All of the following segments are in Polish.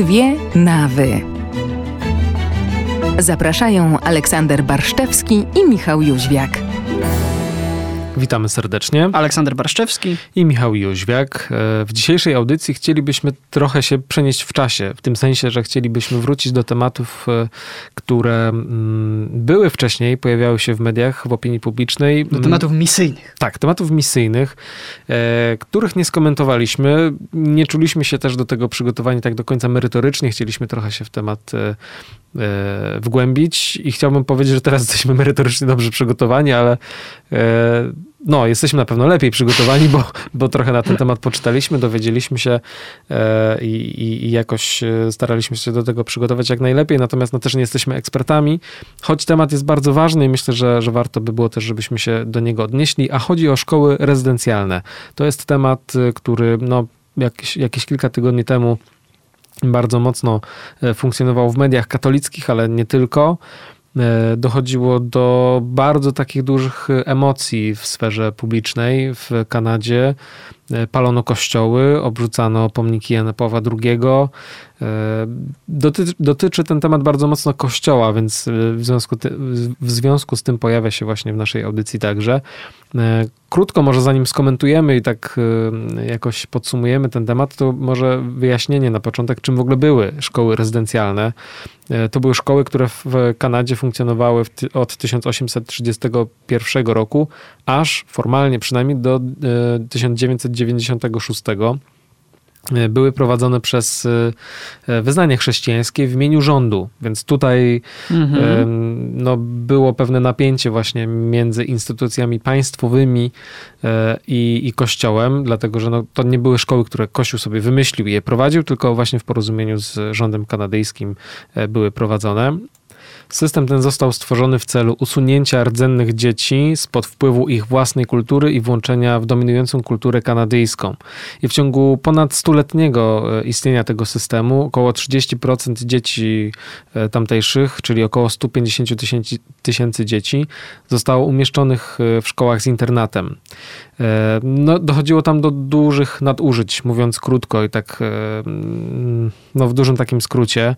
Dwie nawy. Zapraszają Aleksander Barszczewski i Michał Jóźwiak. Witamy serdecznie. Aleksander Barszczewski i Michał Jóźwiak. E, w dzisiejszej audycji chcielibyśmy trochę się przenieść w czasie, w tym sensie, że chcielibyśmy wrócić do tematów, e, które mm, były wcześniej, pojawiały się w mediach, w opinii publicznej. Do tematów misyjnych. Tak, tematów misyjnych, e, których nie skomentowaliśmy. Nie czuliśmy się też do tego przygotowani tak do końca merytorycznie. Chcieliśmy trochę się w temat wgłębić i chciałbym powiedzieć, że teraz jesteśmy merytorycznie dobrze przygotowani, ale no, jesteśmy na pewno lepiej przygotowani, bo, bo trochę na ten temat poczytaliśmy, dowiedzieliśmy się e, i, i, jakoś e, staraliśmy się do tego przygotować jak najlepiej, natomiast no, też nie jesteśmy ekspertami, choć temat jest bardzo ważny i myślę, że, że warto by było też, żebyśmy się do niego odnieśli, a chodzi o szkoły rezydencjalne. To jest temat, e, który no, jakieś, jakieś kilka tygodni temu bardzo mocno funkcjonował w mediach katolickich, ale nie tylko. E, dochodziło do bardzo takich dużych emocji w sferze publicznej w Kanadzie. E, palono kościoły, obrzucano pomniki Jana Pawła II. E, dotyczy, dotyczy ten temat bardzo mocno kościoła, więc w związku, w związku z tym pojawia się właśnie w naszej audycji także. Krótko może zanim skomentujemy i tak jakoś podsumujemy ten temat, to może wyjaśnienie na początek, czym w ogóle były szkoły rezydencjalne. To były szkoły, które w Kanadzie funkcjonowały od 1831 roku, aż formalnie przynajmniej do 1996 E, były prowadzone przez e, wyznanie chrześcijańskie w imieniu rządu, więc tutaj mhm. no, było pewne napięcie właśnie między instytucjami państwowymi e, i, i Kościołem, dlatego że no, to nie były szkoły, które Kościół sobie wymyślił i je prowadził, tylko właśnie w porozumieniu z rządem kanadyjskim były prowadzone. System ten został stworzony w celu usunięcia rdzennych dzieci spod wpływu ich własnej kultury i włączenia w dominującą kulturę kanadyjską. I w ciągu ponad stuletniego e, istnienia tego systemu około 30% dzieci e, tamtejszych, czyli około 150 tysięcy, dzieci, zostało umieszczonych e, w szkołach z internatem. No, dochodziło tam do dużych nadużyć, mówiąc krótko i tak no, w dużym takim skrócie.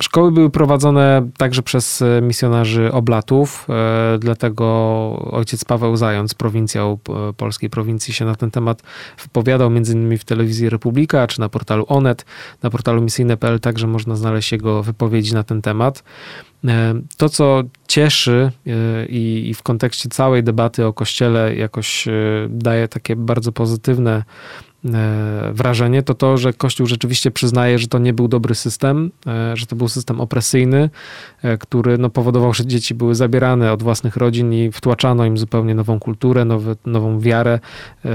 Szkoły były prowadzone także przez e, misjonarzy oblatów, e, dlatego ojciec Paweł Zając, prowincjał e, polskiej prowincji, się na ten temat wypowiadał, innymi w telewizji Republika, czy na portalu Onet, na portalu misyjne.pl także można znaleźć jego wypowiedzi na ten temat. To, co cieszy i, w kontekście całej debaty o Kościele jakoś daje takie bardzo pozytywne E, wrażenie, to to, że Kościół rzeczywiście przyznaje, że to nie był dobry system, e, że to był system opresyjny, e, który no, powodował, że dzieci były zabierane od własnych rodzin i wtłaczano im zupełnie nową kulturę, nowy, nową wiarę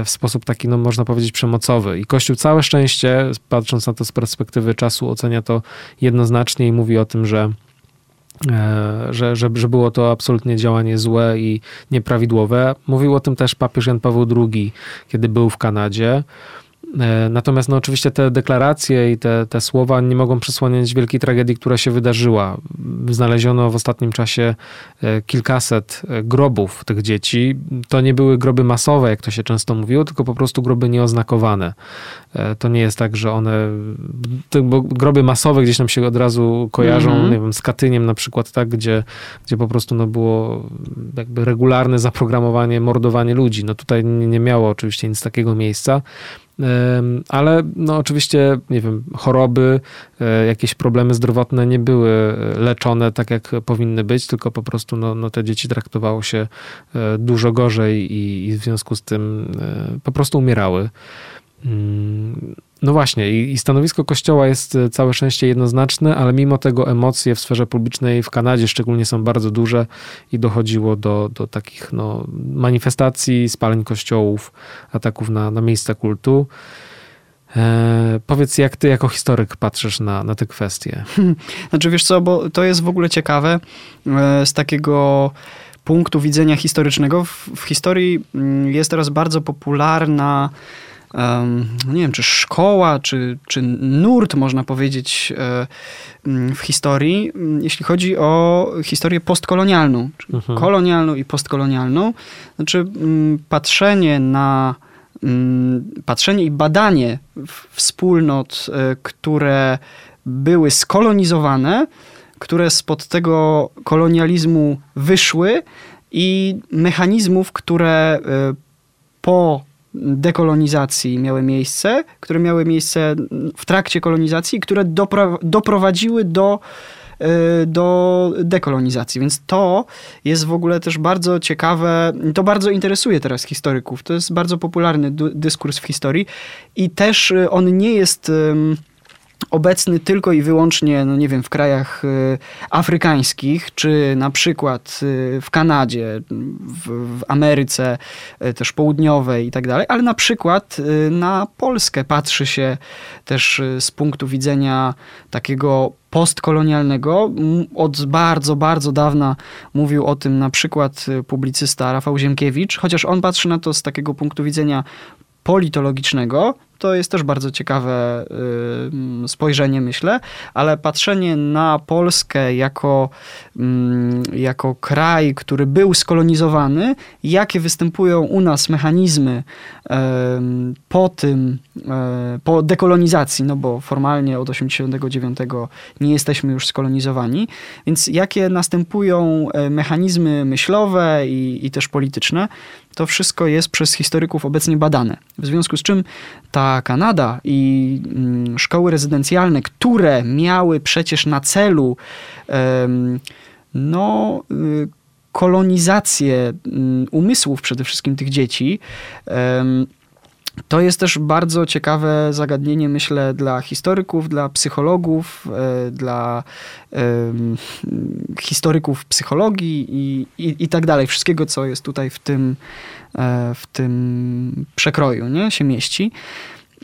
w sposób taki, no, można powiedzieć, przemocowy. I Kościół całe szczęście, patrząc na to z perspektywy czasu, ocenia to jednoznacznie i mówi o tym, że że, że, że było to absolutnie działanie złe i nieprawidłowe. Mówił o tym też papież Jan Paweł II, kiedy był w Kanadzie. E, natomiast no, oczywiście te deklaracje i te, te słowa nie mogą przysłaniać wielkiej tragedii, która się wydarzyła. Znaleziono w ostatnim czasie e, kilkaset e, grobów tych dzieci. To nie były groby masowe, jak to się często mówiło, tylko po prostu groby nieoznakowane. To nie jest tak, że one. Bo groby masowe gdzieś nam się od razu kojarzą, mm -hmm. nie wiem, z Katyniem na przykład, tak, gdzie, gdzie po prostu no, było jakby regularne zaprogramowanie, mordowanie ludzi. No tutaj nie, nie miało oczywiście nic takiego miejsca ale no oczywiście, nie wiem, choroby, e, jakieś problemy zdrowotne nie były e, leczone tak, jak powinny być, tylko po prostu no, no te dzieci traktowało się e, dużo gorzej i, i w związku z tym po prostu umierały. Mm, no właśnie, i, stanowisko Kościoła jest e, całe szczęście jednoznaczne, ale mimo tego emocje w sferze publicznej w Kanadzie szczególnie są bardzo duże i dochodziło do, do takich no, manifestacji, spaleń kościołów, ataków na, na miejsca kultu. E, powiedz, jak ty jako historyk patrzysz na, na te kwestie? Znaczy, wiesz co, bo to jest w ogóle ciekawe e, z takiego punktu widzenia historycznego. W, w historii mm, jest teraz bardzo popularna nie wiem, czy szkoła, czy, czy nurt, można powiedzieć, e, mm, w historii, mm, jeśli chodzi o historię postkolonialną, mhm. kolonialną i postkolonialną. Znaczy, mm, patrzenie na patrzenie i badanie wspólnot, e, które były skolonizowane, które spod tego kolonializmu wyszły i mechanizmów, które e, po dekolonizacji miały miejsce, które miały miejsce w trakcie kolonizacji, które doprowadziły do Y, do dekolonizacji. Więc to jest w ogóle też bardzo ciekawe, to bardzo interesuje teraz historyków. To jest bardzo popularny dyskurs w historii i też y, on nie jest obecny tylko i wyłącznie, no nie wiem, w krajach y, afrykańskich, czy na przykład y, w Kanadzie, w, w Ameryce y, też południowej i tak dalej, ale na przykład na Polskę patrzy się też z punktu widzenia takiego postkolonialnego. Od bardzo, bardzo dawna mówił o tym na przykład publicysta Rafał Ziemkiewicz, chociaż on patrzy na to z takiego punktu widzenia politologicznego, to jest też bardzo ciekawe spojrzenie, myślę, ale patrzenie na Polskę jako, jako kraj, który był skolonizowany, jakie występują u nas mechanizmy po tym, e, po dekolonizacji, no bo formalnie od 89 nie jesteśmy już skolonizowani, więc jakie następują e, mechanizmy myślowe i, i też polityczne, to wszystko jest przez historyków obecnie badane. W związku z czym ta Kanada i mm, szkoły rezydencjalne, które miały przecież na celu no, y, kolonizację mm, umysłów przede wszystkim tych dzieci, to jest też bardzo ciekawe zagadnienie, myślę, dla historyków, dla psychologów, e, dla historyków psychologii i, i, i tak dalej. Wszystkiego, co jest tutaj w tym, e, w tym przekroju, nie? się mieści.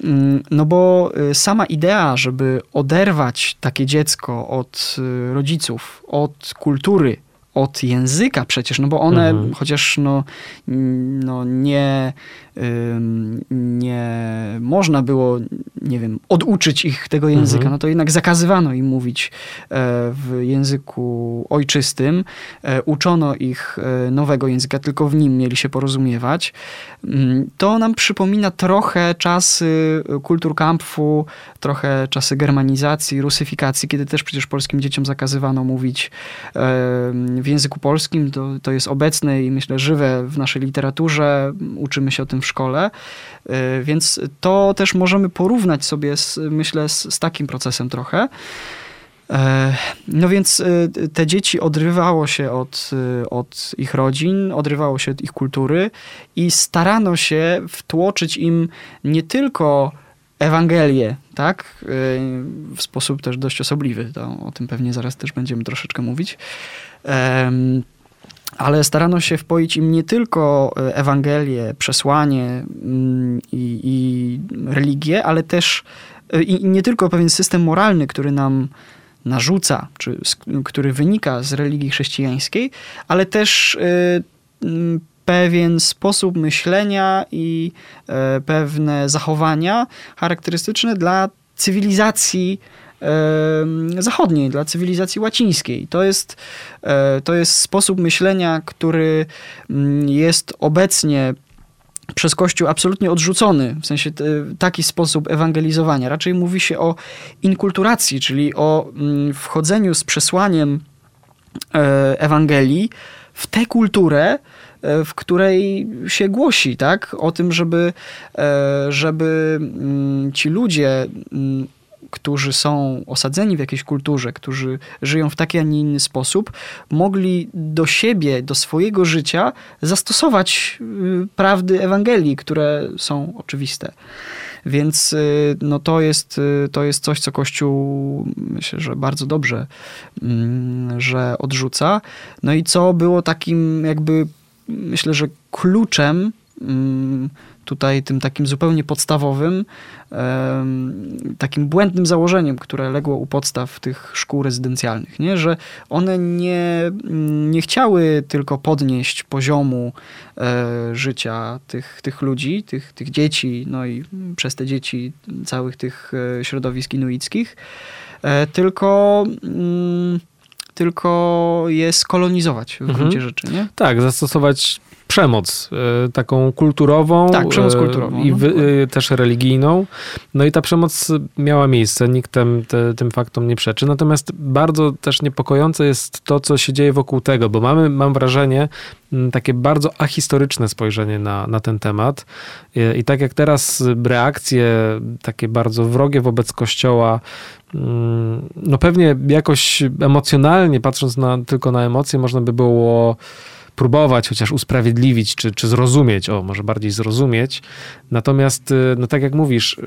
Mm, no bo e, sama idea, żeby oderwać takie dziecko od rodziców, od kultury, od języka przecież, no bo one, mhm. chociaż no, no nie nie można było, nie wiem, oduczyć ich tego języka, mhm. no to jednak zakazywano im mówić e, w języku ojczystym, e, uczono ich e, nowego języka, tylko w nim mieli się porozumiewać. To nam przypomina trochę czasy kulturkampfu, trochę czasy germanizacji, rusyfikacji, kiedy też przecież polskim dzieciom zakazywano mówić w języku polskim. To, to jest obecne i myślę żywe w naszej literaturze. Uczymy się o tym w szkole, y, więc to też możemy porównać sobie, z, myślę, z, z takim procesem trochę. E, no więc y, te dzieci odrywało się od, y, od ich rodzin, odrywało się od ich kultury i starano się wtłoczyć im nie tylko Ewangelię, tak? W sposób też dość osobliwy. To o tym pewnie zaraz też będziemy troszeczkę mówić ale starano się wpoić im nie tylko e, Ewangelię, przesłanie mm, i, i religię, ale też e, i nie tylko pewien system moralny, który nam narzuca, czy który wynika z religii chrześcijańskiej, ale też e, pewien sposób myślenia i pewne zachowania charakterystyczne dla cywilizacji zachodniej, dla cywilizacji łacińskiej. To jest, e, to jest sposób myślenia, który mm, jest obecnie przez Kościół absolutnie odrzucony, w sensie taki sposób ewangelizowania. Raczej mówi się o inkulturacji, czyli o mm, wchodzeniu z przesłaniem e, Ewangelii w tę kulturę, e, w której się głosi, tak? O tym, żeby, żeby mm, ci ludzie którzy są osadzeni w jakiejś kulturze, którzy żyją w taki, a nie inny sposób, mogli do siebie, do swojego życia zastosować y, prawdy Ewangelii, które są oczywiste. Więc y, no to, jest, y, to jest coś, co Kościół myślę, że bardzo dobrze, mm, że odrzuca. No i co było takim jakby, myślę, że kluczem mm, tutaj tym takim zupełnie podstawowym, takim błędnym założeniem, które legło u podstaw tych szkół rezydencjalnych, nie? że one nie, nie chciały tylko podnieść poziomu e, życia tych, tych ludzi, tych, tych dzieci, no i przez te dzieci całych tych e, środowisk inuickich, e, tylko mm, tylko je skolonizować w mhm. gruncie rzeczy, nie? Tak, zastosować przemoc, taką kulturową. Tak, przemoc kulturową. I wy, no. też religijną. No i ta przemoc miała miejsce, nikt tym, te, tym faktom nie przeczy. Natomiast bardzo też niepokojące jest to, co się dzieje wokół tego, bo mamy, mam wrażenie, takie bardzo ahistoryczne spojrzenie na, na ten temat. I, I tak jak teraz reakcje takie bardzo wrogie wobec Kościoła no pewnie jakoś emocjonalnie, patrząc na, tylko na emocje, można by było próbować chociaż usprawiedliwić, czy, czy zrozumieć, o, może bardziej zrozumieć. Natomiast, no tak jak mówisz,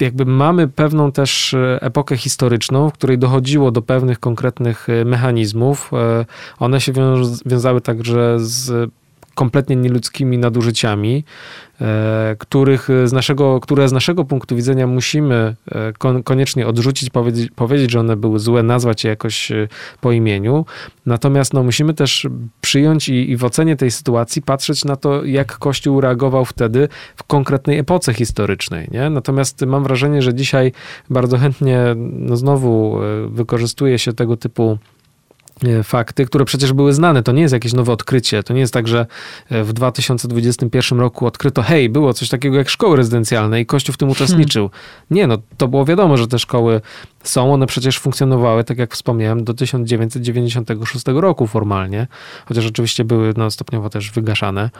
jakby mamy pewną też epokę historyczną, w której dochodziło do pewnych konkretnych mechanizmów. One się wiązały także z kompletnie nieludzkimi nadużyciami, e, których z naszego, które z naszego punktu widzenia musimy e, koniecznie odrzucić, powiedzieć, powiedzieć, że one były złe, nazwać je jakoś e, po imieniu. Natomiast no, musimy też przyjąć i, i w ocenie tej sytuacji patrzeć na to, jak Kościół reagował wtedy w konkretnej epoce historycznej. Nie? Natomiast mam wrażenie, że dzisiaj bardzo chętnie no, znowu wykorzystuje się tego typu fakty, które przecież były znane. To nie jest jakieś nowe odkrycie. To nie jest tak, że e, w 2021 roku odkryto, hej, było coś takiego jak szkoły rezydencjalne i Kościół w tym uczestniczył. Hmm. Nie, no to było wiadomo, że te szkoły są. One przecież funkcjonowały, tak jak wspomniałem, do 1996 roku formalnie, chociaż oczywiście były no, stopniowo też wygaszane.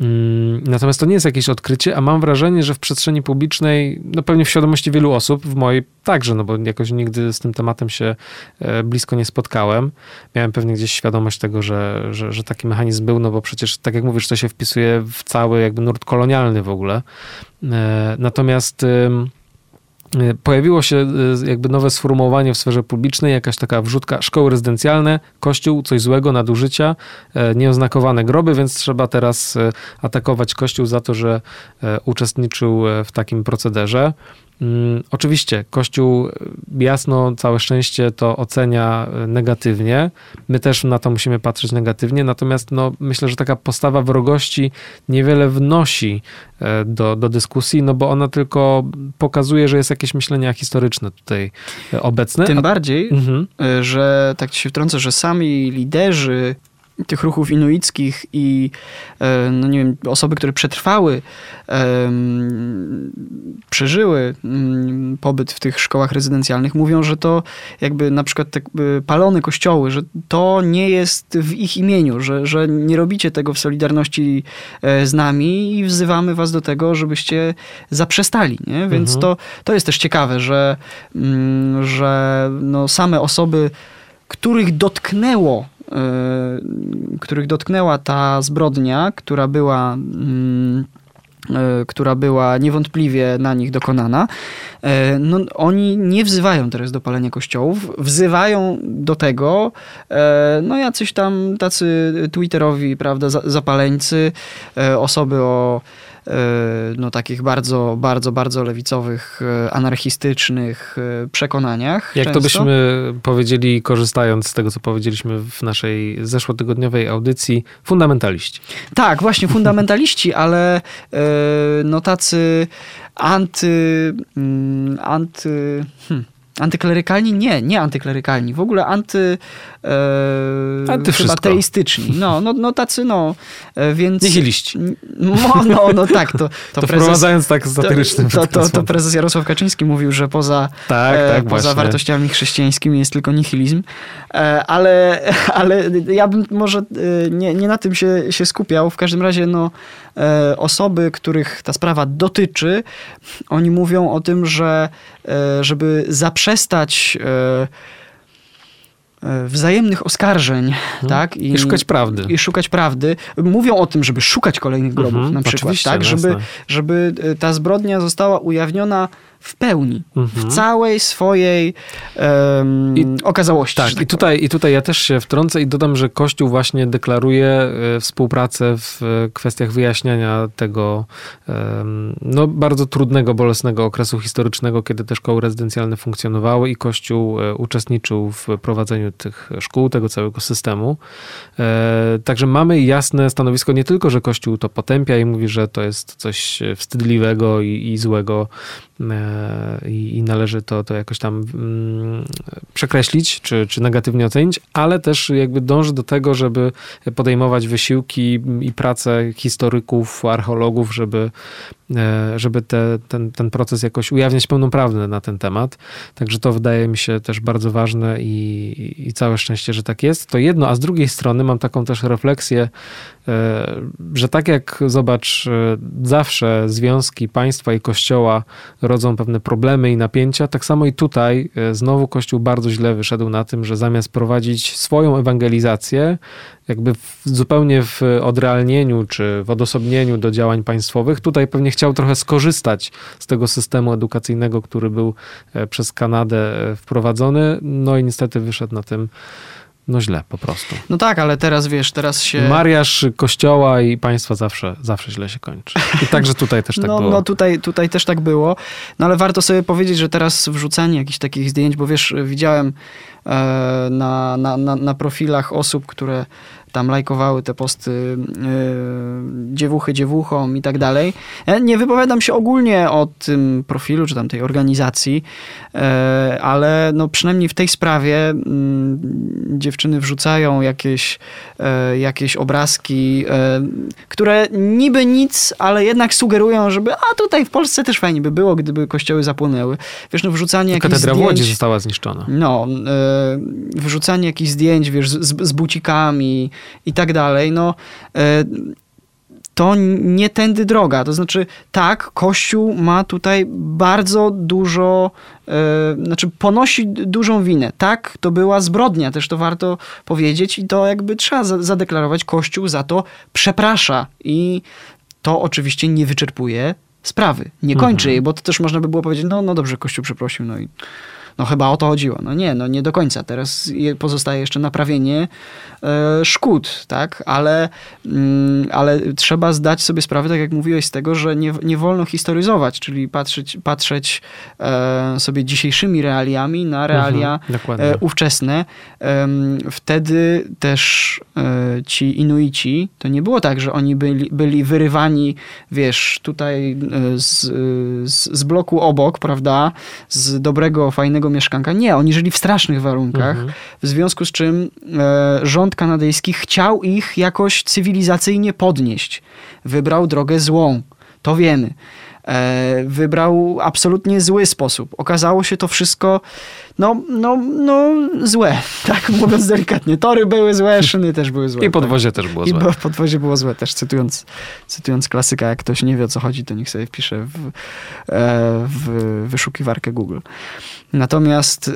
Mm, natomiast to nie jest jakieś odkrycie, a mam wrażenie, że w przestrzeni publicznej, no pewnie w świadomości wielu osób, w mojej także, no bo jakoś nigdy z tym tematem się e, blisko nie spotkałem. Miałem pewnie gdzieś świadomość tego, że, że, że taki mechanizm był, no bo przecież, tak jak mówisz, to się wpisuje w cały jakby nurt kolonialny w ogóle. E, natomiast pojawiło się y, jakby nowe sformułowanie w sferze publicznej, jakaś taka wrzutka szkoły rezydencjalne, kościół, coś złego, nadużycia, e, nieoznakowane groby, więc trzeba teraz atakować kościół za to, że uczestniczył w takim procederze. Mm, oczywiście, Kościół y, jasno, całe szczęście to ocenia y, negatywnie. My też na to musimy patrzeć negatywnie, natomiast no, myślę, że taka postawa wrogości niewiele wnosi e, do, do dyskusji, no bo ona tylko pokazuje, że jest jakieś myślenie historyczne tutaj obecne. Tym bardziej, mhm. Że tak się wtrącę, że sami liderzy tych ruchów inuickich i e, no nie wiem, osoby, które przetrwały, przeżyły mm, pobyt w tych szkołach rezydencjalnych, mówią, że to jakby na przykład te palone kościoły, że to nie jest w ich imieniu, że, że nie robicie tego w solidarności e, z nami i wzywamy was do tego, żebyście zaprzestali. Nie? Więc mhm. to, to jest też ciekawe, że, mm, że no same osoby, których dotknęło których dotknęła ta zbrodnia, która była mm, y, która była niewątpliwie na nich dokonana, y, no, oni nie wzywają teraz do palenia kościołów, wzywają do tego no jacyś tam tacy twitterowi, prawda, zapaleńcy, osoby o no, takich bardzo, bardzo, bardzo lewicowych, e, anarchistycznych e, przekonaniach. Jak często. to byśmy powiedzieli, korzystając z tego, co powiedzieliśmy w naszej zeszłotygodniowej audycji, fundamentaliści. Tak, właśnie fundamentaliści, ale no tacy anty... Mm, anty hmm Antyklerykalni? Nie, nie antyklerykalni. W ogóle anty... E, Anty chyba teistyczni. No, no, no tacy, no, e, więc... Nihiliści. No, no, no tak, to... To, to prezes, wprowadzając tak satyrycznym to, to, to, prezes Jarosław Kaczyński mówił, że poza, tak, e, tak, poza wartościami chrześcijańskimi jest tylko nihilizm. E, ale, ale ja bym może nie, nie na tym się, się skupiał. W każdym razie, no, osoby, których ta sprawa dotyczy, oni mówią o tym, że żeby zaprzestać wzajemnych oskarżeń, hmm. tak? I, I, szukać prawdy. I szukać prawdy. Mówią o tym, żeby szukać kolejnych grobów hmm, na przykład, tak? Żeby, żeby ta zbrodnia została ujawniona w pełni, mhm. w całej swojej um, I, okazałości. Tak, tak i, tutaj, i tutaj ja też się wtrącę i dodam, że Kościół właśnie deklaruje e, współpracę w kwestiach wyjaśniania tego um, no, bardzo trudnego, bolesnego okresu historycznego, kiedy te szkoły rezydencjalne funkcjonowały i Kościół e, uczestniczył w prowadzeniu tych szkół, tego całego systemu. E, także mamy jasne stanowisko, nie tylko, że Kościół to potępia i mówi, że to jest coś wstydliwego i, i złego i, i należy to, to jakoś tam mm, przekreślić, czy, czy negatywnie ocenić, ale też jakby dąży do tego, żeby podejmować wysiłki i pracę historyków, archeologów, żeby E, żeby te, ten, ten proces jakoś ujawniać pełną prawdę na ten temat. Także to wydaje mi się też bardzo ważne i, i całe szczęście, że tak jest. To jedno, a z drugiej strony mam taką też refleksję, że tak jak zobacz, e, zawsze związki państwa i kościoła rodzą pewne problemy i napięcia, tak samo i tutaj znowu kościół bardzo źle wyszedł na tym, że zamiast prowadzić swoją ewangelizację, jakby w, zupełnie w odrealnieniu czy w odosobnieniu do działań państwowych, tutaj pewnie chciał trochę skorzystać z tego systemu edukacyjnego, który był e, przez Kanadę e, wprowadzony, no i niestety wyszedł na tym no źle po prostu. No tak, ale teraz wiesz, teraz się... Mariaż kościoła i państwa zawsze, zawsze źle się kończy. I także tutaj też tak no, było. No tutaj, tutaj też tak było. No ale warto sobie powiedzieć, że teraz wrzucanie jakichś takich zdjęć, bo wiesz, widziałem e, na, na, na, na profilach osób, które tam lajkowały te posty yy, dziewuchy dziewuchom i tak dalej. Ja nie wypowiadam się ogólnie o tym profilu, czy tam tej organizacji, yy, ale no przynajmniej w tej sprawie yy, dziewczyny wrzucają jakieś, jakieś obrazki, które niby nic, ale jednak sugerują, żeby a tutaj w Polsce też fajnie by było, gdyby kościoły zapłonęły. Wiesz, no wrzucanie jakichś Katedra zdjęć... Łodzi została zniszczona. No, wrzucanie jakichś zdjęć, wiesz, z, z bucikami, i tak dalej, no e, to nie tędy droga. To znaczy, tak, Kościół ma tutaj bardzo dużo, yy, znaczy ponosi dużą winę. Tak, to była zbrodnia, też to warto powiedzieć i to jakby trzeba zadeklarować. Kościół za to przeprasza i to oczywiście nie wyczerpuje sprawy, nie kończy mhm. jej, bo to też można by było powiedzieć, no, no dobrze, Kościół przeprosił, no i no chyba o to chodziło. No nie, no nie do końca. Teraz pozostaje jeszcze naprawienie e, szkód, tak? Ale, mm, ale trzeba zdać sobie sprawę, tak jak mówiłeś, z tego, że nie, nie wolno historyzować, czyli patrzeć, patrzeć e, sobie dzisiejszymi realiami na realia mhm, e, ówczesne. wtedy też e, ci Inuici, to nie było tak, że oni byli, byli wyrywani, wiesz, tutaj e, z, z, z bloku obok, prawda? Z dobrego, fajnego mieszkanka. Nie, oni żyli w strasznych warunkach, mhm. w związku z czym e, rząd kanadyjski chciał ich jakoś cywilizacyjnie podnieść. Wybrał drogę złą. To wiemy. E, wybrał absolutnie zły sposób. Okazało się to wszystko no, no, no złe, tak mówiąc delikatnie. Tory były złe, szyny też były złe. I podwozie tak. też było złe. I podwozie było złe też, cytując, cytując klasyka, jak ktoś nie wie o co chodzi, to niech sobie wpisze w, e, w wyszukiwarkę Google. Natomiast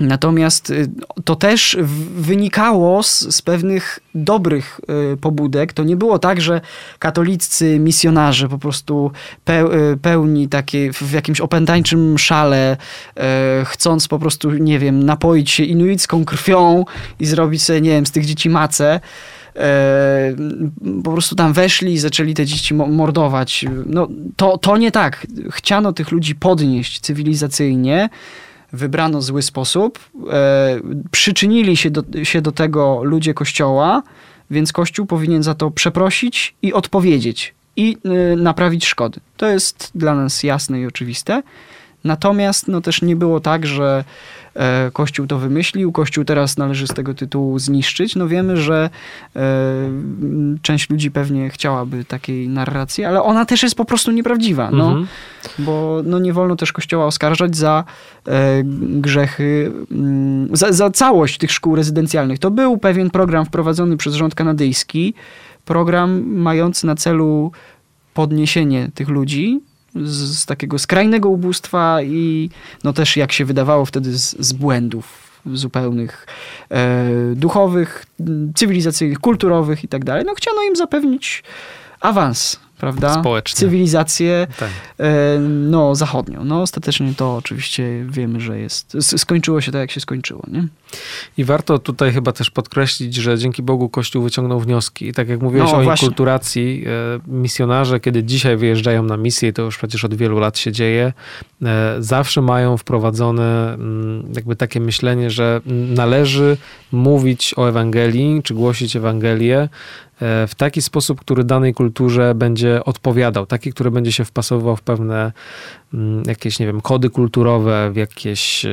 Natomiast y, to też wynikało z, z, pewnych dobrych y, pobudek. To nie było tak, że katoliccy misjonarze po prostu y, pełni takie w jakimś opętańczym szale, chcąc po prostu, nie wiem, napoić się inuicką krwią i zrobić sobie, nie wiem, z tych dzieci macę po prostu tam weszli i zaczęli te dzieci mordować. No, to, to nie tak. Chciano tych ludzi podnieść cywilizacyjnie, wybrano zły sposób, e, przyczynili się do, się do tego ludzie Kościoła, więc Kościół powinien za to przeprosić i odpowiedzieć i e, naprawić szkody. To jest dla nas jasne i oczywiste. Natomiast no, też nie było tak, że Kościół to wymyślił, Kościół teraz należy z tego tytułu zniszczyć. No wiemy, że e, część ludzi pewnie chciałaby takiej narracji, ale ona też jest po prostu nieprawdziwa. No, mhm. Bo no, nie wolno też Kościoła oskarżać za e, grzechy, mm, za, za całość tych szkół rezydencjalnych. To był pewien program wprowadzony przez rząd kanadyjski, program mający na celu podniesienie tych ludzi, z, z takiego skrajnego ubóstwa i no też jak się wydawało wtedy z, z błędów zupełnych e, duchowych, cywilizacyjnych, kulturowych i tak dalej. No chciano im zapewnić awans prawda? Społecznie. Cywilizację tak. e, no, zachodnią. No ostatecznie to oczywiście wiemy, że jest, skończyło się tak, jak się skończyło, nie? I warto tutaj chyba też podkreślić, że dzięki Bogu Kościół wyciągnął wnioski. I tak jak mówiłeś no, o właśnie. inkulturacji, e, misjonarze, kiedy dzisiaj wyjeżdżają na misję, to już przecież od wielu lat się dzieje, e, zawsze mają wprowadzone mm, jakby takie myślenie, że należy mówić o Ewangelii, czy głosić Ewangelię w taki sposób, który danej kulturze będzie odpowiadał, taki, który będzie się wpasował w pewne mm, jakieś, nie wiem, kody kulturowe, w jakieś e,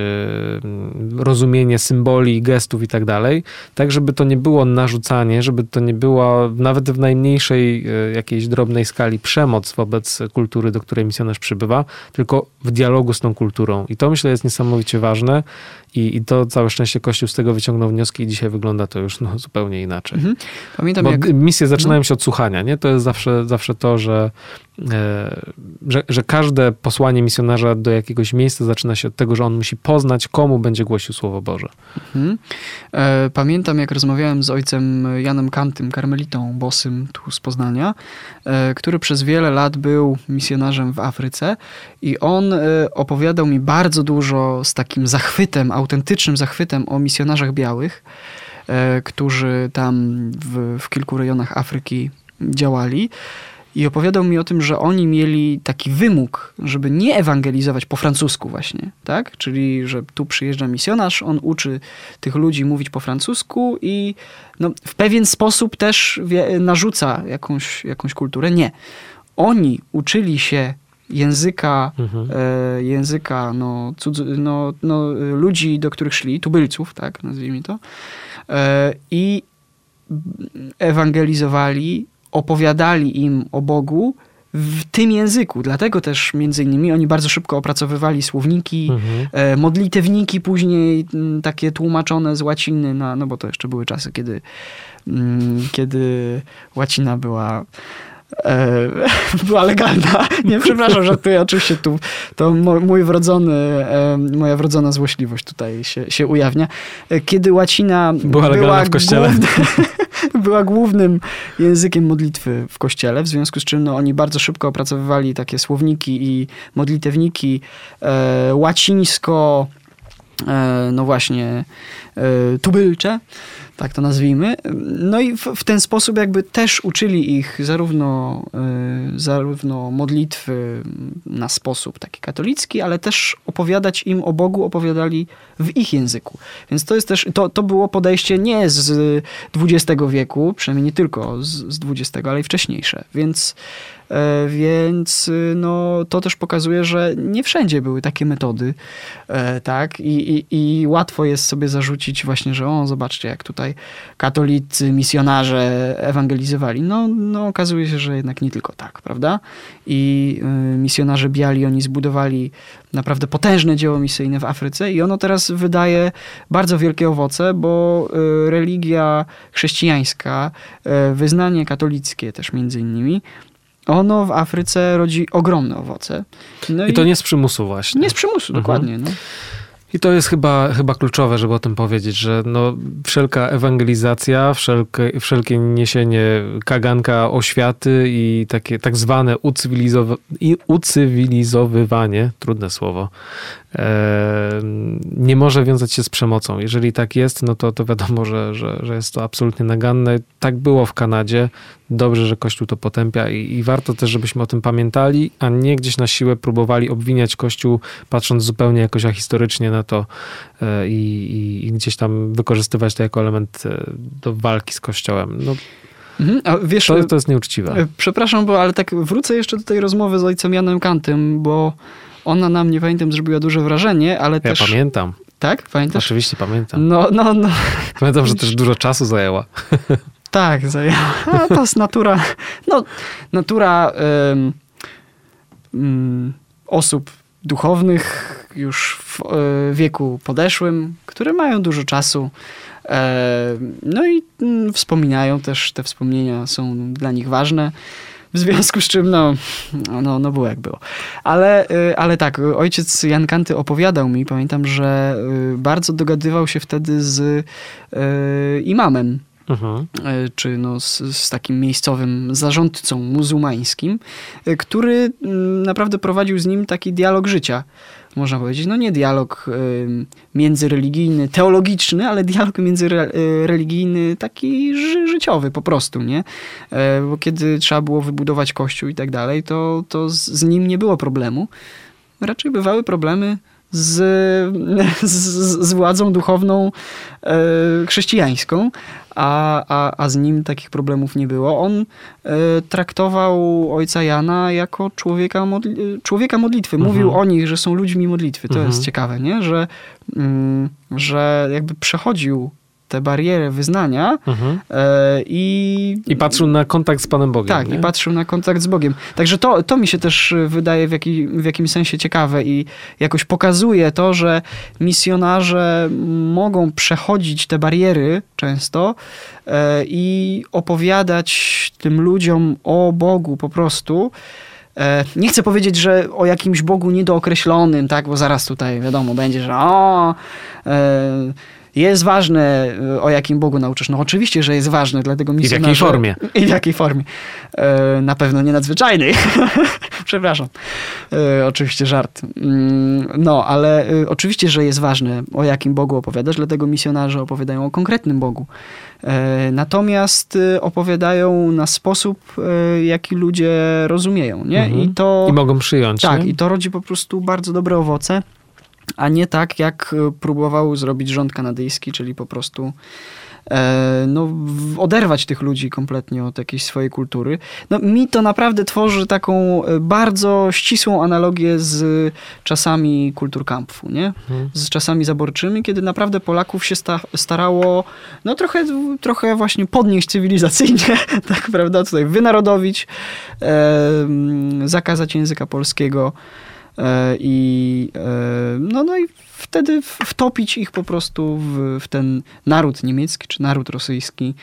rozumienie symboli, gestów i tak dalej, tak żeby to nie było narzucanie, żeby to nie była nawet w najmniejszej jakiejś drobnej skali przemoc wobec kultury, do której misjonarz przybywa, tylko w dialogu z tą kulturą. I to myślę jest niesamowicie ważne i, i to całe szczęście Kościół z tego wyciągnął wnioski i dzisiaj wygląda to już no, zupełnie inaczej. Mhm. Pamiętam Bo jak... misje zaczynają no. się od słuchania, nie? To jest zawsze, zawsze to, że, e, że, że każde posłanie misjonarza do jakiegoś miejsca zaczyna się od tego, że on musi poznać, komu będzie głosił Słowo Boże. Mhm. E, pamiętam, jak rozmawiałem z ojcem Janem Kantym, karmelitą bosym tu z Poznania, e, który przez wiele lat był misjonarzem w Afryce i on opowiadał mi bardzo dużo z takim zachwytem, autentycznym zachwytem o misjonarzach białych, e, którzy tam w, w kilku rejonach Afryki działali. I opowiadał mi o tym, że oni mieli taki wymóg, żeby nie ewangelizować po francusku właśnie, tak? Czyli, że tu przyjeżdża misjonarz, on uczy tych ludzi mówić po francusku i no, w pewien sposób też narzuca jakąś, jakąś kulturę. Nie. Oni uczyli się języka, mhm. e, języka no, cudz, no, no, ludzi, do których szli, tubylców, tak, nazwijmy to, e, i ewangelizowali, opowiadali im o Bogu w tym języku. Dlatego też między innymi oni bardzo szybko opracowywali słowniki, mhm. e, modlitewniki później m, takie tłumaczone z łaciny, na, no bo to jeszcze były czasy, kiedy, m, kiedy łacina była była legalna. Nie, przepraszam, że tu oczywiście tu to mój wrodzony, e, moja wrodzona złośliwość tutaj się, się ujawnia. E, kiedy łacina była, była w kościele. Główny, była głównym językiem modlitwy w kościele, w związku z czym no, oni bardzo szybko opracowywali takie słowniki i modlitewniki e, łacińsko, e, no właśnie, e, tubylcze tak to nazwijmy. No i w, w, ten sposób jakby też uczyli ich zarówno, y, zarówno modlitwy na sposób taki katolicki, ale też opowiadać im o Bogu opowiadali w ich języku. Więc to jest też, to, to było podejście nie z XX wieku, przynajmniej nie tylko z, z XX, ale i wcześniejsze. Więc E, więc y, no, to też pokazuje, że nie wszędzie były takie metody, e, tak? I, i, I łatwo jest sobie zarzucić właśnie, że o, zobaczcie, jak tutaj katolicy, misjonarze ewangelizowali. No, no okazuje się, że jednak nie tylko tak, prawda? I y, misjonarze biali, oni zbudowali naprawdę potężne dzieło misyjne w Afryce i ono teraz wydaje bardzo wielkie owoce, bo y, religia chrześcijańska, wyznanie katolickie też między innymi, ono w Afryce rodzi ogromne owoce. No I, i to nie z przymusu właśnie. Nie z przymusu, mhm. dokładnie. No. I to jest chyba, chyba kluczowe, żeby o tym powiedzieć, że no, wszelka ewangelizacja, wszelkie, wszelkie niesienie kaganka oświaty i takie tak zwane ucywilizow ucywilizowywanie, trudne słowo, nie może wiązać się z przemocą. Jeżeli tak jest, no to, to wiadomo, że, że, że jest to absolutnie naganne. Tak było w Kanadzie. Dobrze, że Kościół to potępia i, i warto też, żebyśmy o tym pamiętali, a nie gdzieś na siłę próbowali obwiniać Kościół, patrząc zupełnie jakoś ahistorycznie na to e, i, i, gdzieś tam wykorzystywać to jako element e, do walki z Kościołem. No, Mhm, a wiesz, to, to jest nieuczciwe. E, przepraszam, bo ale tak wrócę jeszcze do tej rozmowy z ojcem Janem Kantem, bo ona na mnie, pamiętam, zrobiła duże wrażenie, ale ja też... Ja pamiętam. Tak? Pamiętasz? Oczywiście pamiętam. No, no, no. Pamiętam, że też dużo czasu zajęła. Tak, zajęła. A to jest natura, no, natura um, um, osób duchownych już w e, wieku podeszłym, które mają dużo czasu. E, no i mm, wspominają też, te wspomnienia są dla nich ważne. W związku z czym, no, no, no było jak było. Ale, y, ale tak, ojciec Jan Kanty opowiadał mi, pamiętam, że y, bardzo dogadywał się wtedy z y, imamem Mhm. czy no z, z, takim miejscowym zarządcą muzułmańskim, który mm, naprawdę prowadził z nim taki dialog życia można powiedzieć, no nie dialog y, międzyreligijny, teologiczny, ale dialog międzyreligijny taki ży życiowy po prostu, nie? E, bo kiedy trzeba było wybudować kościół i tak dalej, to, to z nim nie było problemu. Raczej bywały problemy z, z, z władzą duchowną e, chrześcijańską, a, a, a z nim takich problemów nie było. On e, traktował ojca Jana jako człowieka, modli człowieka modlitwy. Mhm. Mówił o nich, że są ludźmi modlitwy. To Mhm. jest ciekawe, nie? Że, mm, że jakby przechodził tę barierę wyznania Mhm. e, i... I patrzył na kontakt z Panem Bogiem. Tak, nie? i patrzył na kontakt z Bogiem. Także to, to mi się też y, wydaje w, jaki, w jakimś sensie ciekawe i jakoś pokazuje to, że misjonarze mogą przechodzić te bariery często e, i opowiadać tym ludziom o Bogu po prostu. E, Nie chcę powiedzieć, że o jakimś Bogu niedookreślonym, tak, bo zaraz tutaj wiadomo będzie, że o, e, jest ważne, e, o jakim Bogu nauczysz. No oczywiście, że jest ważne, dlatego w jakiej formie. I w jakiej formie. Na pewno nie nadzwyczajnej. Przepraszam. E, Oczywiście żart. Mm, No, ale e, oczywiście, że jest ważne, o jakim Bogu opowiadasz, dlatego misjonarze opowiadają o konkretnym Bogu. Natomiast opowiadają na sposób, jaki ludzie rozumieją, nie? Mhm. I to... I mogą przyjąć. Tak, nie? i to rodzi po prostu bardzo dobre owoce, a nie tak, jak e, próbował zrobić rząd kanadyjski, czyli po prostu e, no, oderwać tych ludzi kompletnie od jakiejś swojej kultury. No, mi to naprawdę tworzy taką e, bardzo ścisłą analogię z czasami kulturkampfu, nie? Mhm. Z czasami zaborczymi, kiedy naprawdę Polaków się sta starało no trochę, trochę właśnie podnieść cywilizacyjnie, tak prawda, tutaj wynarodowić, e, zakazać języka polskiego i e, no, no i wtedy wtopić ich po prostu w, w ten naród niemiecki czy naród rosyjski.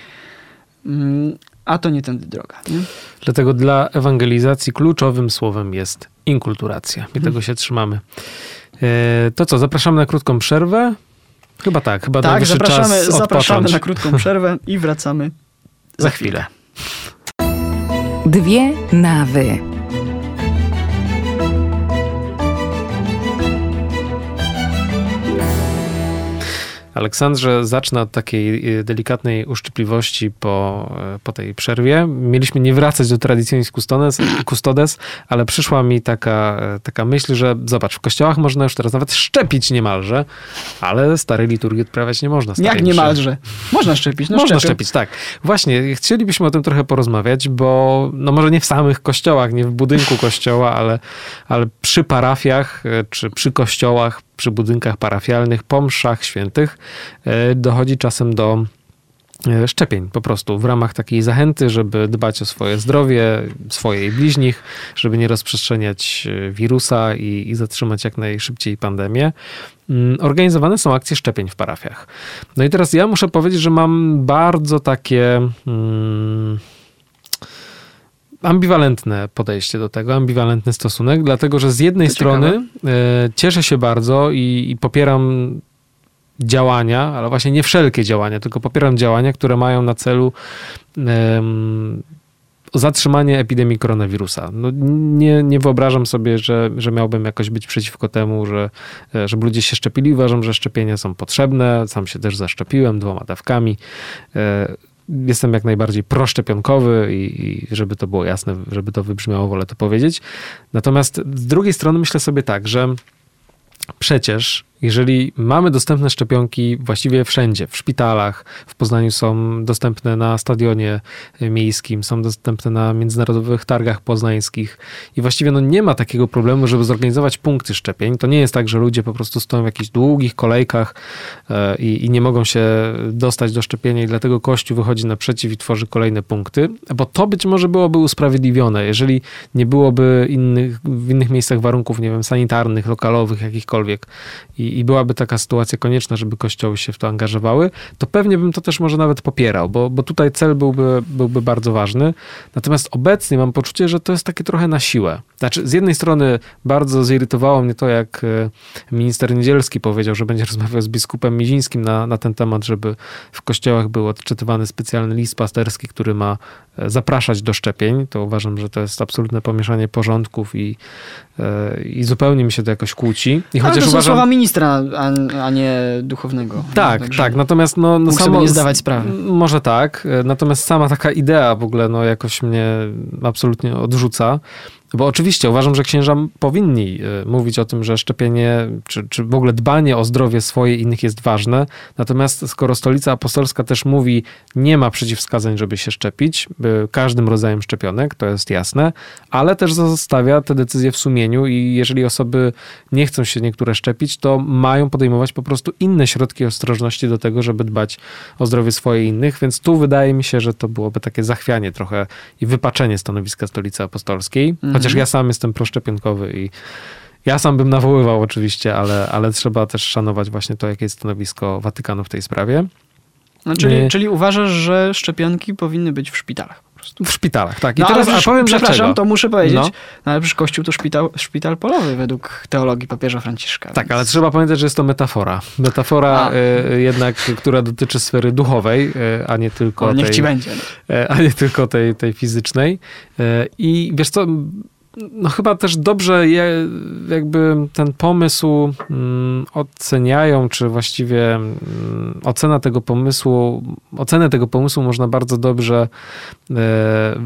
Mm, A to nie tędy droga. Nie? Dlatego dla ewangelizacji kluczowym słowem jest inkulturacja. Mhm. I tego się trzymamy. E, To co, zapraszamy na krótką przerwę? Chyba tak, chyba Tak, zapraszamy, czas zapraszamy na krótką przerwę i wracamy Za chwilę. Dwie nawy. Aleksandrze, zacznę od takiej e, delikatnej uszczypliwości po, e, po tej przerwie. Mieliśmy nie wracać do tradycyjnych custodes, custodes, ale przyszła mi taka, e, taka myśl, że zobacz, w kościołach można już teraz nawet szczepić niemalże, ale starej liturgii odprawiać nie można. Jak mszy. niemalże? Można szczepić, no Można szczepią. szczepić, tak. Właśnie, chcielibyśmy o tym trochę porozmawiać, bo no może nie w samych kościołach, nie w budynku kościoła, ale, ale przy parafiach, czy przy kościołach, przy budynkach parafialnych, po mszach świętych e, dochodzi czasem do e, szczepień po prostu w ramach takiej zachęty, żeby dbać o swoje zdrowie, swoje i bliźnich, żeby nie rozprzestrzeniać e, wirusa i, i zatrzymać jak najszybciej pandemię. Mm, Organizowane są akcje szczepień w parafiach. No i teraz ja muszę powiedzieć, że mam bardzo takie mm, ambiwalentne podejście do tego, ambiwalentny stosunek, dlatego że z jednej To strony ciekawe. e, cieszę się bardzo i, i popieram działania, ale właśnie nie wszelkie działania, tylko popieram działania, które mają na celu zatrzymanie epidemii koronawirusa. No, nie, nie wyobrażam sobie, że, że miałbym jakoś być przeciwko temu, że, e, żeby ludzie się szczepili. Uważam, że szczepienia są potrzebne. Sam się też zaszczepiłem dwoma dawkami. Jestem jak najbardziej proszczepionkowy i, i żeby to było jasne, żeby to wybrzmiało, wolę to powiedzieć. Natomiast z drugiej strony myślę sobie tak, że przecież jeżeli mamy dostępne szczepionki właściwie wszędzie, w szpitalach, w Poznaniu są dostępne na stadionie miejskim, są dostępne na międzynarodowych targach poznańskich i właściwie no nie ma takiego problemu, żeby zorganizować punkty szczepień. To nie jest tak, że ludzie po prostu stoją w jakichś długich kolejkach e, i, i nie mogą się dostać do szczepienia i dlatego Kościół wychodzi naprzeciw i tworzy kolejne punkty, bo to być może byłoby usprawiedliwione, jeżeli nie byłoby innych, w innych miejscach warunków, nie wiem, sanitarnych, lokalowych, jakichkolwiek i, i byłaby taka sytuacja konieczna, żeby kościoły się w to angażowały, to pewnie bym to też może nawet popierał, bo, bo tutaj cel byłby, byłby bardzo ważny. Natomiast obecnie mam poczucie, że to jest takie trochę na siłę. Znaczy, z jednej strony bardzo zirytowało mnie to, jak e, minister Niedzielski powiedział, że będzie rozmawiał z biskupem Mizińskim na, na ten temat, żeby w kościołach był odczytywany specjalny list pasterski, który ma e, zapraszać do szczepień. To uważam, że to jest absolutne pomieszanie porządków i, i zupełnie mi się to jakoś kłóci. I Ale chociaż to są uważam, słowa ministra, a, a nie duchownego. tak, Także tak. Natomiast no, no sobie nie zdawać sprawy. Może tak. e, Natomiast sama taka idea w ogóle no, jakoś mnie absolutnie odrzuca. Bo oczywiście uważam, że księża powinni y, mówić o tym, że szczepienie, czy, czy w ogóle dbanie o zdrowie swoje i innych jest ważne. Natomiast skoro Stolica Apostolska też mówi, nie ma przeciwwskazań, żeby się szczepić, każdym rodzajem szczepionek, to jest jasne, ale też zostawia te decyzje w sumieniu i jeżeli osoby nie chcą się niektóre szczepić, to mają podejmować po prostu inne środki ostrożności do tego, żeby dbać o zdrowie swoje i innych, więc tu wydaje mi się, że to byłoby takie zachwianie trochę i wypaczenie stanowiska Stolicy Apostolskiej. Mhm. Chociaż ja sam jestem proszczepionkowy i ja sam bym nawoływał oczywiście, ale, ale trzeba też szanować właśnie to, jakie jest stanowisko Watykanu w tej sprawie. No, czyli, czyli uważasz, że szczepionki powinny być w szpitalach? W szpitalach, tak. I no, teraz ale a powiem przepraszam, dlaczego. to muszę powiedzieć, no. no ale przecież Kościół to szpital, szpital polowy według teologii papieża Franciszka. Tak, więc... ale trzeba pamiętać, że jest to metafora. Metafora y, jednak, która dotyczy sfery duchowej, y, a nie tylko o, niech tej... ci będzie. Y, a nie tylko tej, tej fizycznej. I wiesz co, no chyba też dobrze je, jakby ten pomysł mm, oceniają, czy właściwie mm, ocena tego pomysłu, ocenę tego pomysłu można bardzo dobrze e,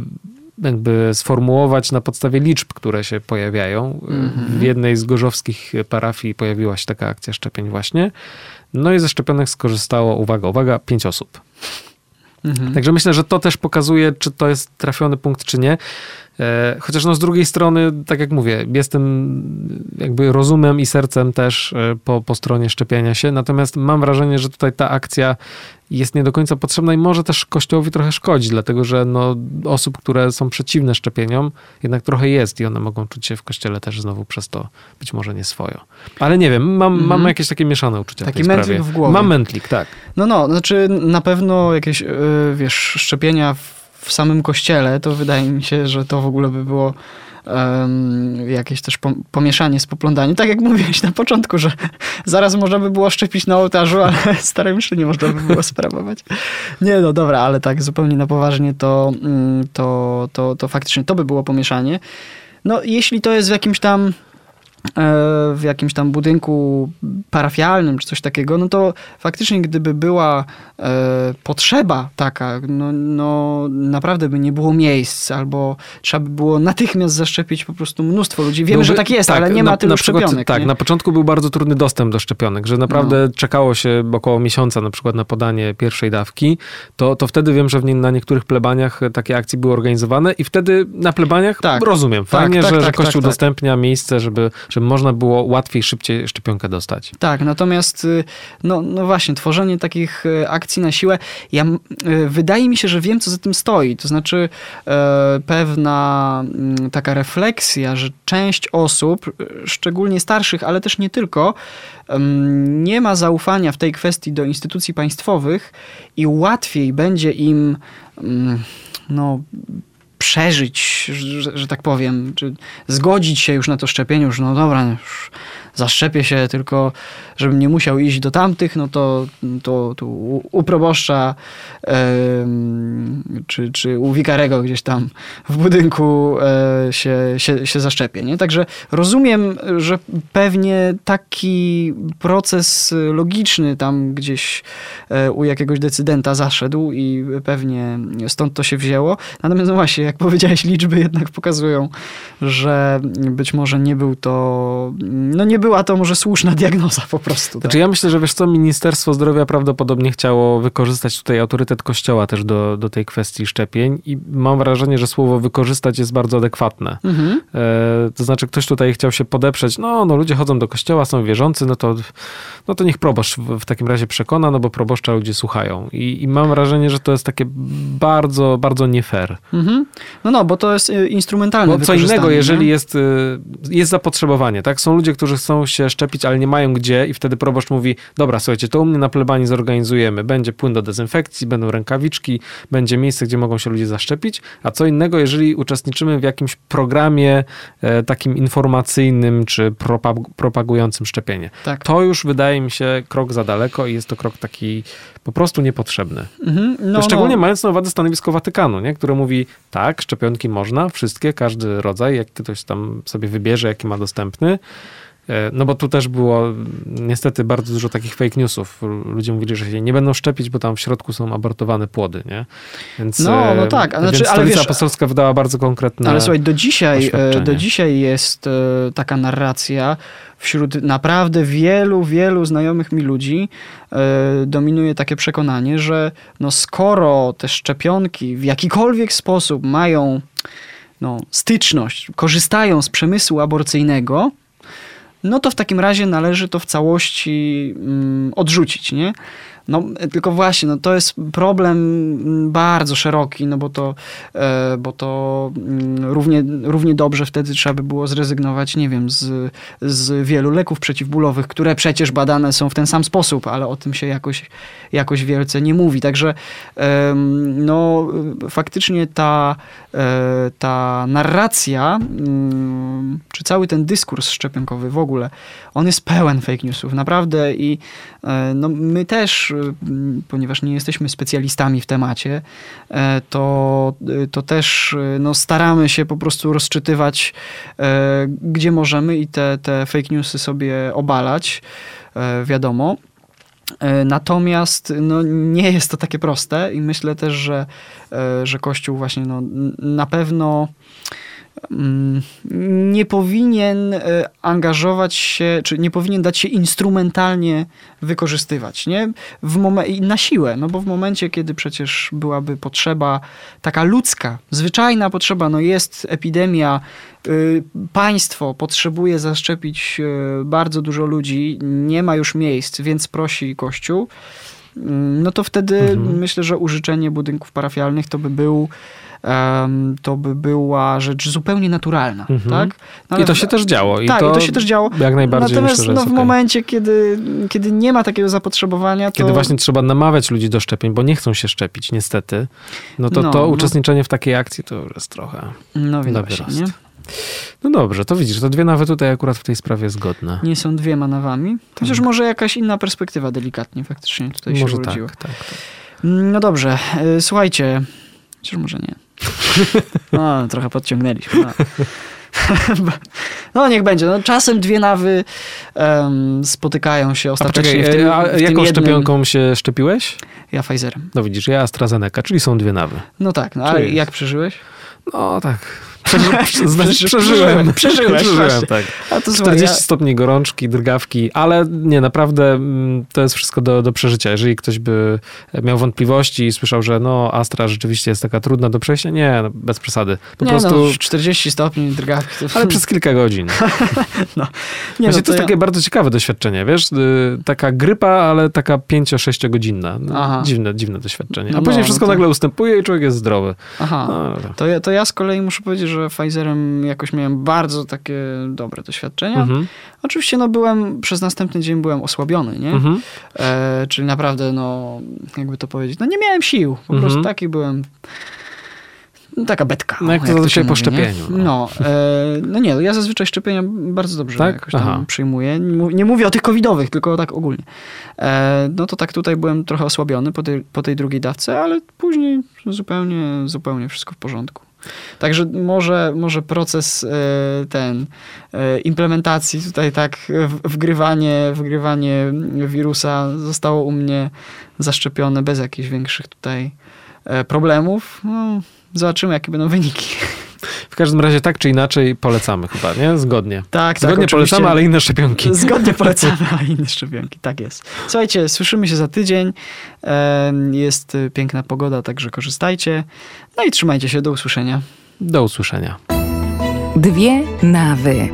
jakby sformułować na podstawie liczb, które się pojawiają. Mm -hmm. W jednej z gorzowskich parafii pojawiła się taka akcja szczepień właśnie. No i ze szczepionek skorzystało, uwaga, uwaga, pięć osób. Mhm. Także myślę, że to też pokazuje, czy to jest trafiony punkt, czy nie. E, chociaż no z drugiej strony, tak jak mówię, jestem jakby rozumem i sercem też e, po, po stronie szczepienia się, natomiast mam wrażenie, że tutaj ta akcja jest nie do końca potrzebna i może też Kościołowi trochę szkodzi, dlatego że no, osób, które są przeciwne szczepieniom, jednak trochę jest i one mogą czuć się w Kościele też znowu przez to być może nie swojo. Ale nie wiem, mam, mm mam jakieś takie mieszane uczucia Taki w tej mętlik w głowie. Mam mętlik, tak. No, no, znaczy na pewno jakieś, yy, wiesz, szczepienia w w samym kościele, to wydaje mi się, że to w ogóle by było um, jakieś też pomieszanie z poplądaniem. Tak jak mówiłeś na początku, że zaraz można by było szczepić na ołtarzu, ale stare mszy nie można by było sprawować. Nie, no dobra, ale tak zupełnie na poważnie to, mm, to, to, to faktycznie to by było pomieszanie. No jeśli to jest w jakimś tam w jakimś tam budynku parafialnym czy coś takiego, no to faktycznie gdyby była e, potrzeba taka, no, no naprawdę by nie było miejsc, albo trzeba by było natychmiast zaszczepić po prostu mnóstwo ludzi. Wiemy, że tak jest, tak, ale nie ma tylu na przykład, szczepionek. Tak, nie? na początku był bardzo trudny dostęp do szczepionek, że naprawdę no. czekało się około miesiąca na przykład na podanie pierwszej dawki, to, to wtedy wiem, że nie, na niektórych plebaniach takie akcje były organizowane i wtedy na plebaniach tak. rozumiem, tak, fajnie, tak, że, że tak, Kościół tak, udostępnia miejsce, żeby, żeby można było łatwiej, szybciej szczepionkę dostać. Tak, natomiast y, no, no właśnie, tworzenie takich y, akcji na siłę, ja, y, wydaje mi się, że wiem, co za tym stoi. To znaczy e, pewna mm, taka refleksja, że część osób, szczególnie starszych, ale też nie tylko, nie ma zaufania w tej kwestii do instytucji państwowych i łatwiej będzie im mm, no, przeżyć, że, że, tak powiem, czy zgodzić się już na to szczepienie, już no dobra, już zaszczepię się, tylko żebym nie musiał iść do tamtych, no to, to, to u proboszcza czy, czy u wikarego gdzieś tam w budynku e, się, się, się zaszczepię. Nie? Także rozumiem, że pewnie taki proces logiczny tam gdzieś e, u jakiegoś decydenta zaszedł i pewnie stąd to się wzięło. Natomiast no właśnie, jak powiedziałeś, liczby jednak pokazują, że być może nie był to, no nie była to może słuszna diagnoza po prostu. Tak? Znaczy ja myślę, że wiesz co, Ministerstwo Zdrowia prawdopodobnie chciało wykorzystać tutaj autorytet Kościoła też do, do tej kwestii szczepień i mam wrażenie, że słowo wykorzystać jest bardzo adekwatne. Mhm. E, to znaczy ktoś tutaj chciał się podeprzeć, no, no ludzie chodzą do kościoła, są wierzący, no to, no to niech proboszcz w, w takim razie przekona, no bo proboszcza ludzie słuchają. I, I, mam wrażenie, że to jest takie bardzo, bardzo nie fair. Mhm. No no, bo to jest y, instrumentalne Bo co innego, jeżeli jest, y, jest zapotrzebowanie, tak? Są ludzie, którzy chcą się szczepić, ale nie mają gdzie i wtedy proboszcz mówi, dobra, słuchajcie, to u mnie na plebanii zorganizujemy. Będzie płyn do dezynfekcji, będą rękawiczki, będzie miejsce, gdzie mogą się ludzie zaszczepić. A co innego, jeżeli uczestniczymy w jakimś programie e, takim informacyjnym czy propagującym szczepienie. Tak. To już wydaje mi się krok za daleko i jest to krok taki po prostu niepotrzebny. Mhm, no, Szczególnie no. mając na uwadze stanowisko Watykanu, nie? które mówi, tak, szczepionki można, wszystkie, każdy rodzaj, jak ktoś tam sobie wybierze, jaki ma dostępny, no bo tu też było niestety bardzo dużo takich fake newsów. Ludzie mówili, że się nie będą szczepić, bo tam w środku są abortowane płody, nie? Więc, no, no tak. A znaczy, więc ale wiesz, apostolska wydała bardzo konkretne Ale słuchaj, do dzisiaj, do dzisiaj jest taka narracja wśród naprawdę wielu, wielu znajomych mi ludzi dominuje takie przekonanie, że no skoro te szczepionki w jakikolwiek sposób mają no, styczność, korzystają z przemysłu aborcyjnego, no to w takim razie należy to w całości mm, odrzucić, nie? No, tylko właśnie, no, to jest problem bardzo szeroki, no bo to, e, bo to mm, równie, równie dobrze wtedy trzeba by było zrezygnować, nie wiem, z, z wielu leków przeciwbólowych, które przecież badane są w ten sam sposób, ale o tym się jakoś, jakoś wielce nie mówi. Także no, faktycznie ta, e, ta narracja, mm, czy cały ten dyskurs szczepionkowy w ogóle, on jest pełen fake newsów, naprawdę i e, no, my też ponieważ nie jesteśmy specjalistami w temacie, e, to, to też e, no, staramy się po prostu rozczytywać, e, gdzie możemy i te, te fake newsy sobie obalać, wiadomo. Natomiast no, nie jest to takie proste i myślę też, że, że Kościół właśnie no, na pewno Mm, nie powinien e, angażować się, czy nie powinien dać się instrumentalnie wykorzystywać, nie? W momen- na siłę, no bo w momencie, kiedy przecież byłaby potrzeba taka ludzka, zwyczajna potrzeba, no jest epidemia, y, państwo potrzebuje zaszczepić y, bardzo dużo ludzi, nie ma już miejsc, więc prosi Kościół, mm, no to wtedy mhm. myślę, że użyczenie budynków parafialnych to by był to by była rzecz zupełnie naturalna. Mhm. Tak? No, I to się też działo. I tak, to, i to się też działo. Jak najbardziej Natomiast myślę, no, w okay. momencie, kiedy, kiedy nie ma takiego zapotrzebowania, to... Kiedy właśnie trzeba namawiać ludzi do szczepień, bo nie chcą się szczepić, niestety, no to no, to no. uczestniczenie w takiej akcji to już jest trochę no, wyrost. Nie? No dobrze, to widzisz, to dwie nawy tutaj akurat w tej sprawie zgodne. Nie są dwiema nawami. Chociaż tak. może jakaś inna perspektywa delikatnie faktycznie tutaj może się urodziła. Tak, tak, tak. No dobrze, y, słuchajcie, chociaż może nie. No, trochę podciągnęliśmy. No. No niech będzie. No, czasem dwie nawy um, spotykają się ostatecznie a, w tym, a w jaką szczepionką się szczepiłeś? Ja Pfizerem. No widzisz, ja AstraZeneca, czyli są dwie nawy. No tak, no ale jak przeżyłeś? No tak, Przeży, znaczy, przeżyłem. Przeżyłeś, przeżyłem, tak. A to 40 ja... stopni gorączki, drgawki, ale nie, naprawdę mm, to jest wszystko do, do przeżycia. Jeżeli ktoś by miał wątpliwości i słyszał, że no Astra rzeczywiście jest taka trudna do przejścia, nie, no, bez przesady. Po nie, prostu... No, 40 stopni drgawki. Ale przez kilka godzin. no. Nie, Właśnie no, to, to jest ja... takie bardzo ciekawe doświadczenie, wiesz? Y, taka grypa, ale taka 5-6 godzinna. No, dziwne, dziwne doświadczenie. A no, później no, wszystko to... nagle ustępuje i człowiek jest zdrowy. Aha. To, ja, to ja z kolei muszę powiedzieć, że że Pfizerem jakoś miałem bardzo takie dobre doświadczenia. Mhm. Oczywiście no byłem, przez następny dzień byłem osłabiony, nie? Mhm. E, czyli naprawdę, no, jakby to powiedzieć, no nie miałem sił. Po mhm. prostu taki byłem no, taka betka. No jak to jak zazwyczaj po szczepieniu. No, no, e, no nie, ja zazwyczaj szczepienia bardzo dobrze tak? jakoś tam Aha. przyjmuję. Nie mówię o tych covidowych, tylko tak ogólnie. E, no to tak tutaj byłem trochę osłabiony po tej, po tej drugiej dawce, ale później zupełnie, zupełnie wszystko w porządku. Także może, może proces e, ten e, implementacji tutaj tak wgrywanie, wgrywanie wirusa zostało u mnie zaszczepione bez jakichś większych tutaj e, problemów. No, zobaczymy, jakie będą wyniki. W każdym razie tak czy inaczej polecamy chyba, nie? Zgodnie. Tak, Zgodnie tak, polecamy, ale inne szczepionki. Zgodnie polecamy, ale inne szczepionki, tak jest. Słuchajcie, słyszymy się za tydzień. Jest piękna pogoda, także korzystajcie. No i trzymajcie się, do usłyszenia. Do usłyszenia. Dwie nawy.